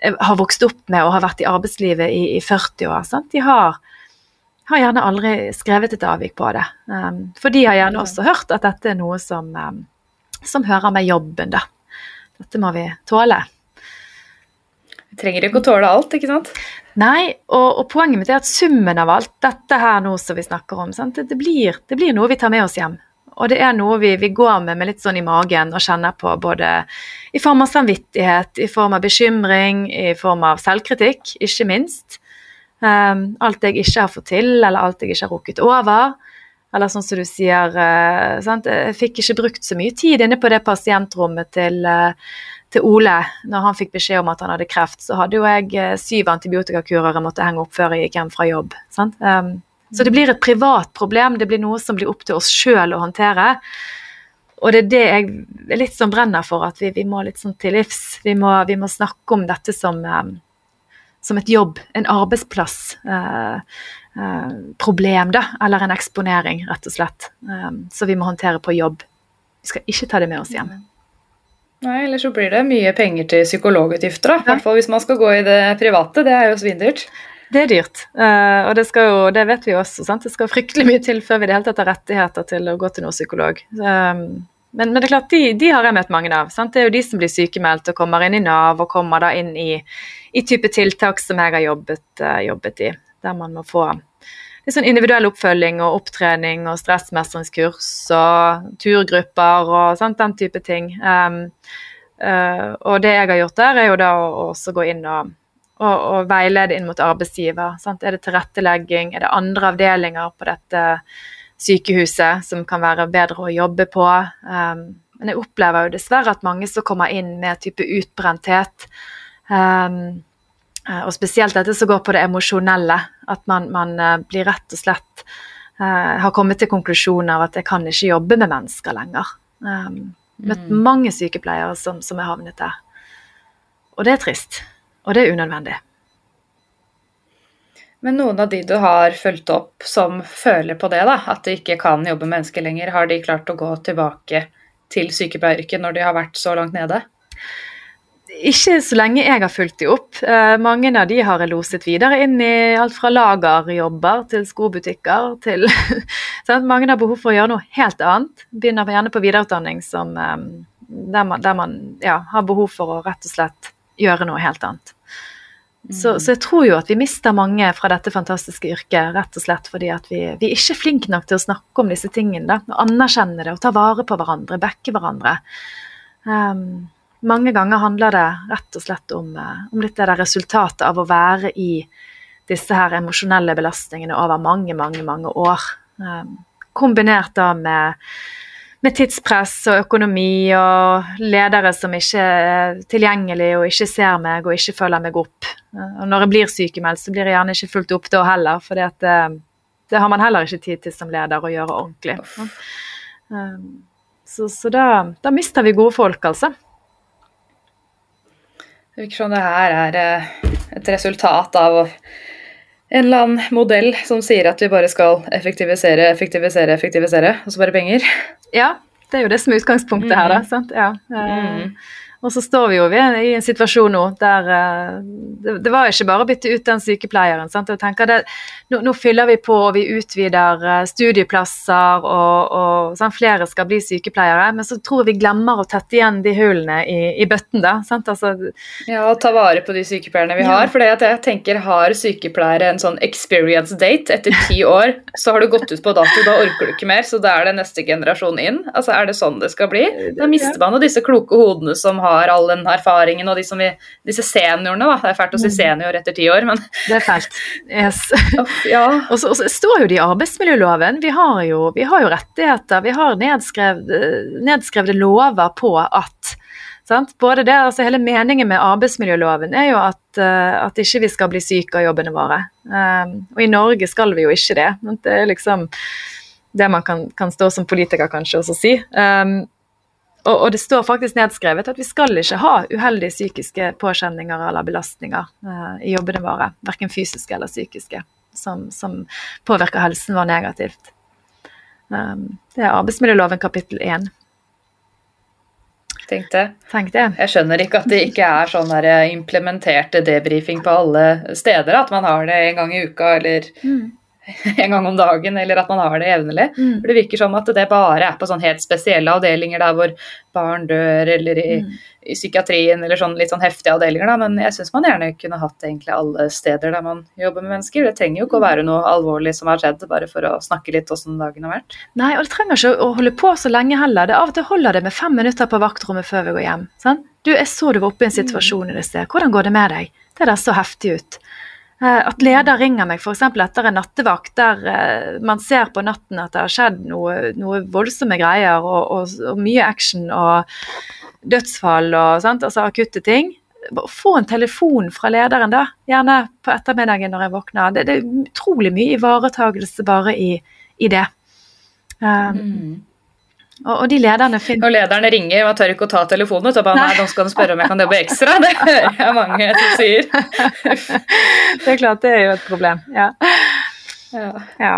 har vokst opp med og har vært i arbeidslivet i, i 40 år. Sant? De har, har, gjerne aldri skrevet et avvik på det. Um, for de har gjerne også hørt at dette er noe som, um, som hører med jobben, da. Dette må vi tåle. Vi trenger ikke å tåle alt, ikke sant? Nei, og, og, poenget mitt er at summen av alt dette her nå som vi snakker om, det, det, blir, det, blir, noe vi tar med oss hjem. Og det er noe vi, vi, går med med litt sånn i magen og kjenner på både i form av samvittighet, i form av bekymring, i form av selvkritikk, ikke minst. Um, alt jeg ikke har fått til, eller alt jeg ikke har rukket over. Eller sånn som du sier uh? Jeg fikk ikke brukt så mye tid inne på det pasientrommet til, uh, til Ole når han fikk beskjed om at han hadde kreft. Så hadde jo jeg uh, syv antibiotikakurer jeg måtte henge opp før jeg gikk hjem fra jobb. Sant? Um, så det blir et privat problem, det blir noe som blir opp til oss sjøl å håndtere. Og det er det jeg er litt sånn brenner for, at vi, vi må litt sånn til livs. Vi må, vi må snakke om dette som, um, som et jobb, en arbeidsplass. Uh, uh, problem, da, eller en eksponering, rett og slett. Um, så vi må håndtere på jobb. Vi skal ikke ta det med oss hjem. Nei, ellers så blir det mye penger til psykologutgifter. I hvert fall hvis man skal gå i det private. Det er jo svindyrt. Det er dyrt, uh, og det, skal jo, det vet vi også. Sant? Det skal fryktelig mye til før vi det hele tatt har rettigheter til å gå til noen psykolog. Um, men, men, det er klart, de, de, har jeg møtt mange av. Sant? Det er jo de som blir sykemeldt og kommer inn i Nav og kommer da inn i, i type tiltak som jeg har jobbet, uh, jobbet i. Der man må få litt sånn individuell oppfølging og opptrening og stressmestringskurs og turgrupper og sant, den type ting. Um, uh, og det jeg har gjort der, er jo da å også gå inn og og, og veilede inn mot arbeidsgiver. Sant? Er det tilrettelegging, er det andre avdelinger på dette sykehuset som kan være bedre å jobbe på? Um, men jeg opplever jo dessverre at mange som kommer inn med type utbrenthet, um, og spesielt dette som går på det emosjonelle, at man, man uh, blir rett og slett uh, har kommet til konklusjonen av at jeg kan ikke jobbe med mennesker lenger. Um, møtt mm. mange sykepleiere som, som er havnet der. Og det er trist. Og det er unødvendig. Men noen av de du har fulgt opp som føler på det, da, at de ikke kan jobbe med mennesker lenger, har de klart å gå tilbake til sykepleieryrket når de har vært så langt nede? Ikke så lenge jeg har fulgt de opp. Eh, mange av de har jeg loset videre inn i alt fra lagerjobber til skobutikker til Mange har behov for å gjøre noe helt annet. Begynner gjerne på videreutdanning som, eh, der man, der man ja, har behov for å rett og slett gjøre noe helt annet. Så, mm. så, jeg tror jo at vi mister mange fra dette fantastiske yrket rett og slett fordi at vi, vi er ikke flinke nok til å snakke om disse tingene. da, og Anerkjenne det og ta vare på hverandre, backe hverandre. Um, mange ganger handler det rett og slett om, uh, om litt det der resultatet av å være i disse her emosjonelle belastningene over mange, mange, mange år. Um, kombinert da med med tidspress og økonomi og ledere som ikke er tilgjengelige og ikke ser meg og ikke følger meg opp. Og når jeg blir sykemeldt, så blir jeg gjerne ikke fulgt opp da heller, for det, eh, det, har man heller ikke tid til som leder å gjøre ordentlig. Um, så, så da, da, mister vi gode folk, altså. Det virker som det her er eh, et resultat av en eller annen modell som sier at vi bare skal effektivisere, effektivisere, effektivisere, og så bare penger. Ja, det er jo det som er utgangspunktet her, da. Mm. sant? Ja. Mm. Og så står vi jo i en situasjon nå der uh, det, det, var ikke bare å bytte ut den sykepleieren. Sant? Og tenker det, nå, nå, fyller vi på og vi utvider uh, studieplasser og, og sånn, flere skal bli sykepleiere, men så tror jeg vi glemmer å tette igjen de hullene i, i bøtten. da, sant? Altså, ja, og ta vare på de sykepleierne vi ja. har. For jeg tenker har sykepleiere en sånn experience date etter ti år, så har du gått ut på dato, da orker du ikke mer, så da er det neste generasjon inn. Altså Er det sånn det skal bli? Da mister man jo disse kloke hodene som har har all den erfaringen, og de som vi, disse seniorene, da. Det er fælt å si mm. senior etter ti år, men Det er fælt. Yes. ja. og, så, og, så, står jo det i arbeidsmiljøloven. Vi har jo, vi har jo rettigheter. Vi har nedskrevne, nedskrevne lover på at? Både det, altså Hele meningen med arbeidsmiljøloven er jo at, uh, at ikke vi skal bli syke av jobbene våre. Um, og i Norge skal vi jo ikke det. Det er liksom det man kan, kan stå som politiker kanskje også si. Um, og, og, det står faktisk nedskrevet at vi skal ikke ha uheldige psykiske påkjenninger eller belastninger uh, i jobbene våre, verken fysiske eller psykiske, som, som påvirker helsen vår negativt. Um, det er arbeidsmiljøloven kapittel 1. Tenk det. Tenk det. Jeg skjønner ikke at det ikke er sånn eh, implementerte debrifing på alle steder. At man har det en gang i uka eller mm. en gang om dagen, eller at man har det jevnlig. Mm. For Det virker som at det bare er på sånn helt spesielle avdelinger der hvor barn dør, eller i, mm. i psykiatrien, eller sånn litt sånn heftige avdelinger. Da. Men jeg syns man gjerne kunne hatt egentlig alle steder der man jobber med mennesker. Det trenger jo ikke å være noe alvorlig som har skjedd, bare for å snakke litt åssen dagen har vært. Nei, og det trenger ikke å holde på så lenge heller. Det Av og til holder det med fem minutter på vaktrommet før vi går hjem. Sant? Du, jeg så du var oppe i en situasjon i det sted. Hvordan går det med deg? Det der så heftig ut. Eh, At leder ringer meg f.eks. etter en nattevakt der eh, man ser på natten at det har skjedd noe, noe voldsomme greier og, og, og mye action og dødsfall og sant? Altså akutte ting. Få en telefon fra lederen, da. Gjerne på ettermiddagen når jeg våkner. Det, det er utrolig mye ivaretagelse bare i, i det. Um, og, og de lederne finner Og lederne ringer, man tør ikke å ta telefonen. Så bare, nei, nå skal du spørre om jeg kan jobbe ekstra. Det hører jeg mange som sier. Det er klart, det er jo et problem. Ja. Ja. ja.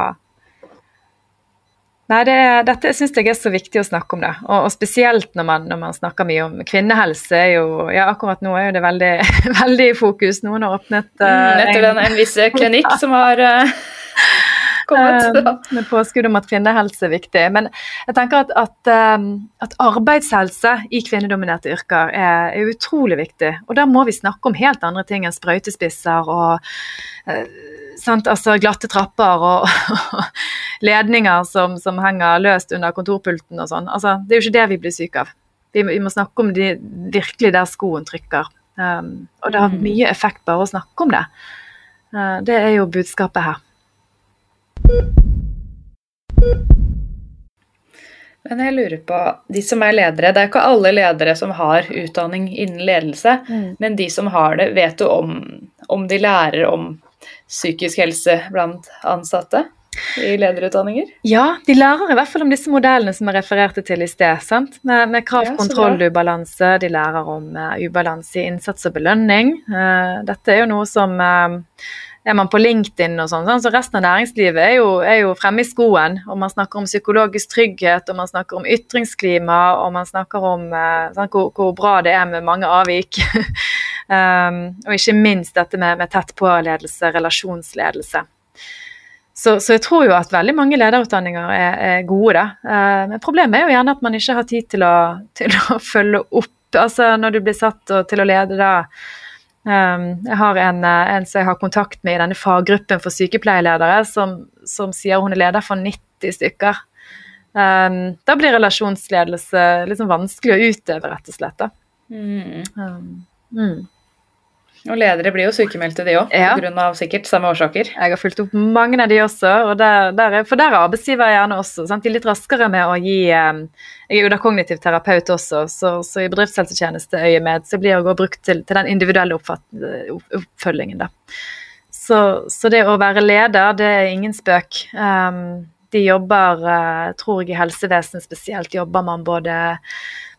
Nei, det, er- dette syns jeg er så viktig å snakke om det. Og, og spesielt når man, når man snakker mye om kvinnehelse. er jo, ja Akkurat nå er jo det veldig, veldig i fokus. Noen har åpnet Mm, Nettopp en, en viss klinikk som har eh, eh, med påskudd om at kvinnehelse er viktig. Men jeg tenker at, at, eh, at arbeidshelse i kvinnedominerte yrker er, er utrolig viktig. Og da må vi snakke om helt andre ting enn sprøytespisser og eh, sant, altså glatte trapper og, ledninger som, som henger løst under kontorpulten og sånn. Altså, det er jo ikke det vi blir syke av. Vi, vi må snakke om de virkelig der skoen trykker. Um, og det har Mm. mye effekt bare å snakke om det. Uh, det er jo budskapet her. Men jeg lurer på, de som er ledere, det er ikke alle ledere som har utdanning innen ledelse, men de som har det, vet du om, om de lærer om psykisk helse blant ansatte i lederutdanninger? Ja, de lærer i hvert fall om disse modellene som jeg refererte til i sted. sant? Med, med krav, Ja, kontroll, ubalanse. De lærer om uh, ubalanse i innsats og belønning. Uh, dette er jo noe som eh, er man på LinkedIn og sånn, sånn, så resten av næringslivet er jo, er jo fremme i skoen. Og man snakker om psykologisk trygghet, og man snakker om ytringsklima, og man snakker om sant, hvor, hvor bra det er med mange avvik. um, og ikke minst dette med, med tett på-ledelse, relasjonsledelse. Så, så jeg tror jo at veldig mange lederutdanninger er, er gode, da. Eh, men problemet er jo gjerne at man ikke har tid til å, til å følge opp. Altså når du blir satt og- til å lede da Jeg har en, eh, en som jeg har kontakt med i denne faggruppen for sykepleierledere, som, som sier hun er leder for 90 stykker. Um, da blir relasjonsledelse liksom vanskelig å utøve, rett og slett. Mm. Um, mm. Og ledere blir jo sykemeldte, de òg, Ja. pga. sikkert samme årsaker. Jeg har fulgt opp mange av de også, og der, der er, for der er arbeidsgiver gjerne også. Sant? De er litt raskere med å gi Jeg er jo da kognitiv terapeut også, så, så i bedriftshelsetjenesteøyemed så blir det å gå brukt til, til den individuelle oppfatt, oppfølgingen, da. Så, så det å være leder, det er ingen spøk. Um, de jobber, eh, tror jeg i helsevesenet spesielt, jobber man både,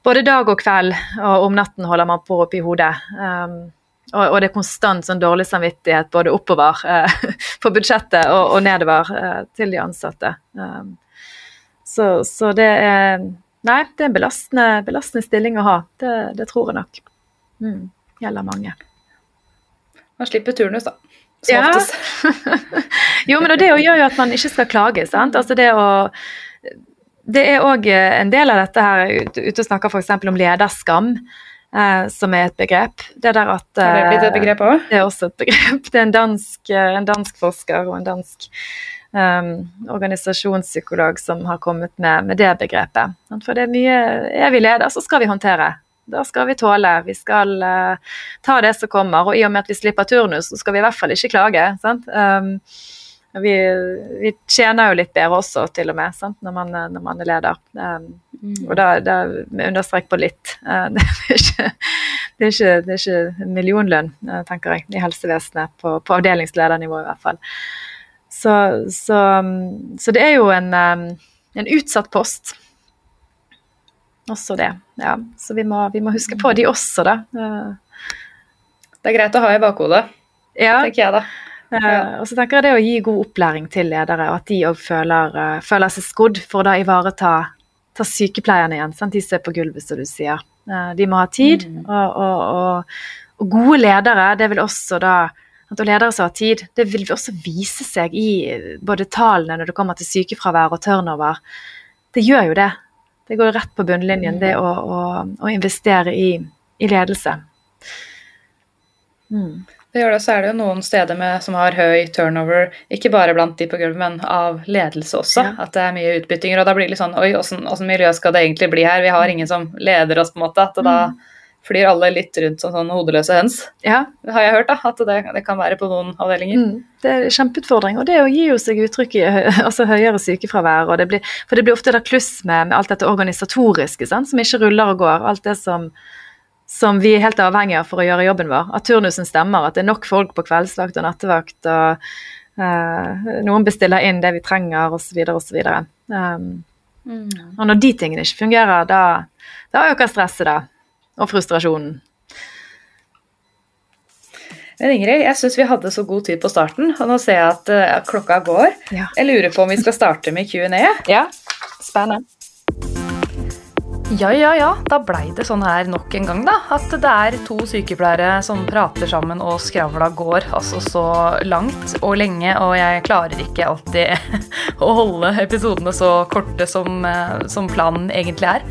både dag og kveld, og om natten holder man på oppi hodet. Um, og, og det er konstant sånn dårlig samvittighet både oppover eh, på budsjettet og, og nedover eh, til de ansatte. Um, så, så det er Nei, det er en belastende, belastende stilling å ha. Det, det tror jeg nok. Mm, gjelder mange. Man slipper turnus, da. Som Ja. Jo, men det gjør jo at man ikke skal klage. sant? Altså det å Det er òg en del av dette her, ute ut og snakker f.eks. om lederskam, eh, som er et begrep. Det der at Har det blitt et eh, begrep òg? Det er også et begrep. Det er en dansk, eh, en dansk forsker og en dansk um, organisasjonspsykolog som har kommet med, med det begrepet. For det er mye Er vi leder, så skal vi håndtere. Da skal vi tåle. Vi skal uh, ta det som kommer. Og i og med at vi slipper turnus, så skal vi i hvert fall ikke klage. Sant? Um, vi, vi tjener jo litt bedre også, til og med, sant? Når, man, når man er leder. Um, og da, da med understrek på litt. Uh, det, er ikke, det, er ikke, det er ikke millionlønn, uh, tenker jeg, i helsevesenet, på, på avdelingsledernivå i hvert fall. Så, så, um, så det er jo en, um, en utsatt post. Også det. Ja. Så vi må, vi må huske på de også, da. Uh, Det er greit å ha i bakhodet, Ja, tenker jeg da. Eh, og så tenker jeg det å gi god opplæring til ledere, og at de òg føler, eh, føler seg skodd for å da ivareta ta sykepleierne igjen. Sant? De som er på gulvet, som du sier. Eh, de må ha tid, Mm. og, og, og, og gode ledere, det vil også da at ledere som har tid, det vil også vise seg i både tallene når det kommer til sykefravær og turnover. Det gjør jo det. Det går rett på bunnlinjen, det å, å, å investere i, i ledelse. Mm. Det gjør det, så er det jo noen steder med, som har høy turnover, ikke bare blant de på gulvet, men av ledelse også. Ja. At det er mye utbyttinger. Og da blir det litt sånn Oi, åssen miljø skal det egentlig bli her? Vi har ingen som leder oss, på en måte. At da flyr alle litt rundt som sånn hodeløse høns. Ja, Det har jeg hørt, da, at det, det kan være på noen avdelinger. mm, det er en kjempeutfordring. Og det å gi jo seg uttrykk i altså høyere sykefravær. Og det blir, for det blir ofte da kluss med, med alt dette organisatoriske sant, som ikke ruller og går. Alt det som, som vi er helt avhengig av for å gjøre jobben vår. At turnusen stemmer, at det er nok folk på kveldsvakt og nattevakt. og uh, Noen bestiller inn det vi trenger, osv. osv. Um, Mm. og når de tingene ikke fungerer, da, da øker stresset, da. Og frustrasjonen. Men Ingrid, jeg syns vi hadde så god tid på starten, og nå ser jeg at uh, klokka går. Ja. Jeg lurer på om vi skal starte med Q&A. ja. Spennende. Ja, ja, ja. Da blei det sånn her nok en gang, da. At det er to sykepleiere som prater sammen, og skravla går altså så langt og lenge. Og jeg klarer ikke alltid å holde episodene så korte som, eh, som planen egentlig er.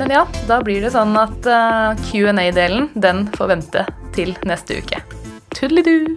Men ja, da blir det sånn at eh, Q&A-delen, den får vente til neste uke. Tudelidu!